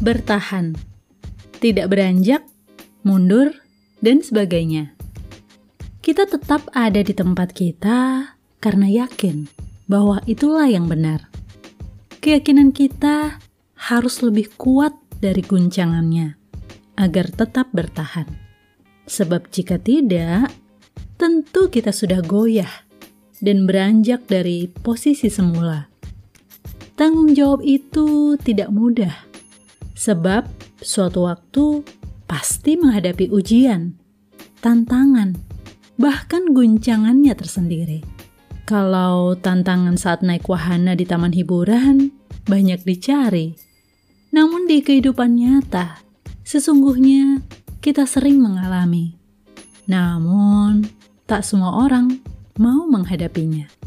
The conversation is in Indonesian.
bertahan, tidak beranjak, mundur, dan sebagainya. Kita tetap ada di tempat kita karena yakin bahwa itulah yang benar. Keyakinan kita harus lebih kuat dari guncangannya agar tetap bertahan. Sebab jika tidak, tentu kita sudah goyah dan beranjak dari posisi semula. Tanggung jawab itu tidak mudah, sebab suatu waktu pasti menghadapi ujian, tantangan, bahkan guncangannya tersendiri. Kalau tantangan saat naik wahana di taman hiburan banyak dicari, namun di kehidupan nyata, sesungguhnya kita sering mengalami. Namun, tak semua orang mau menghadapinya.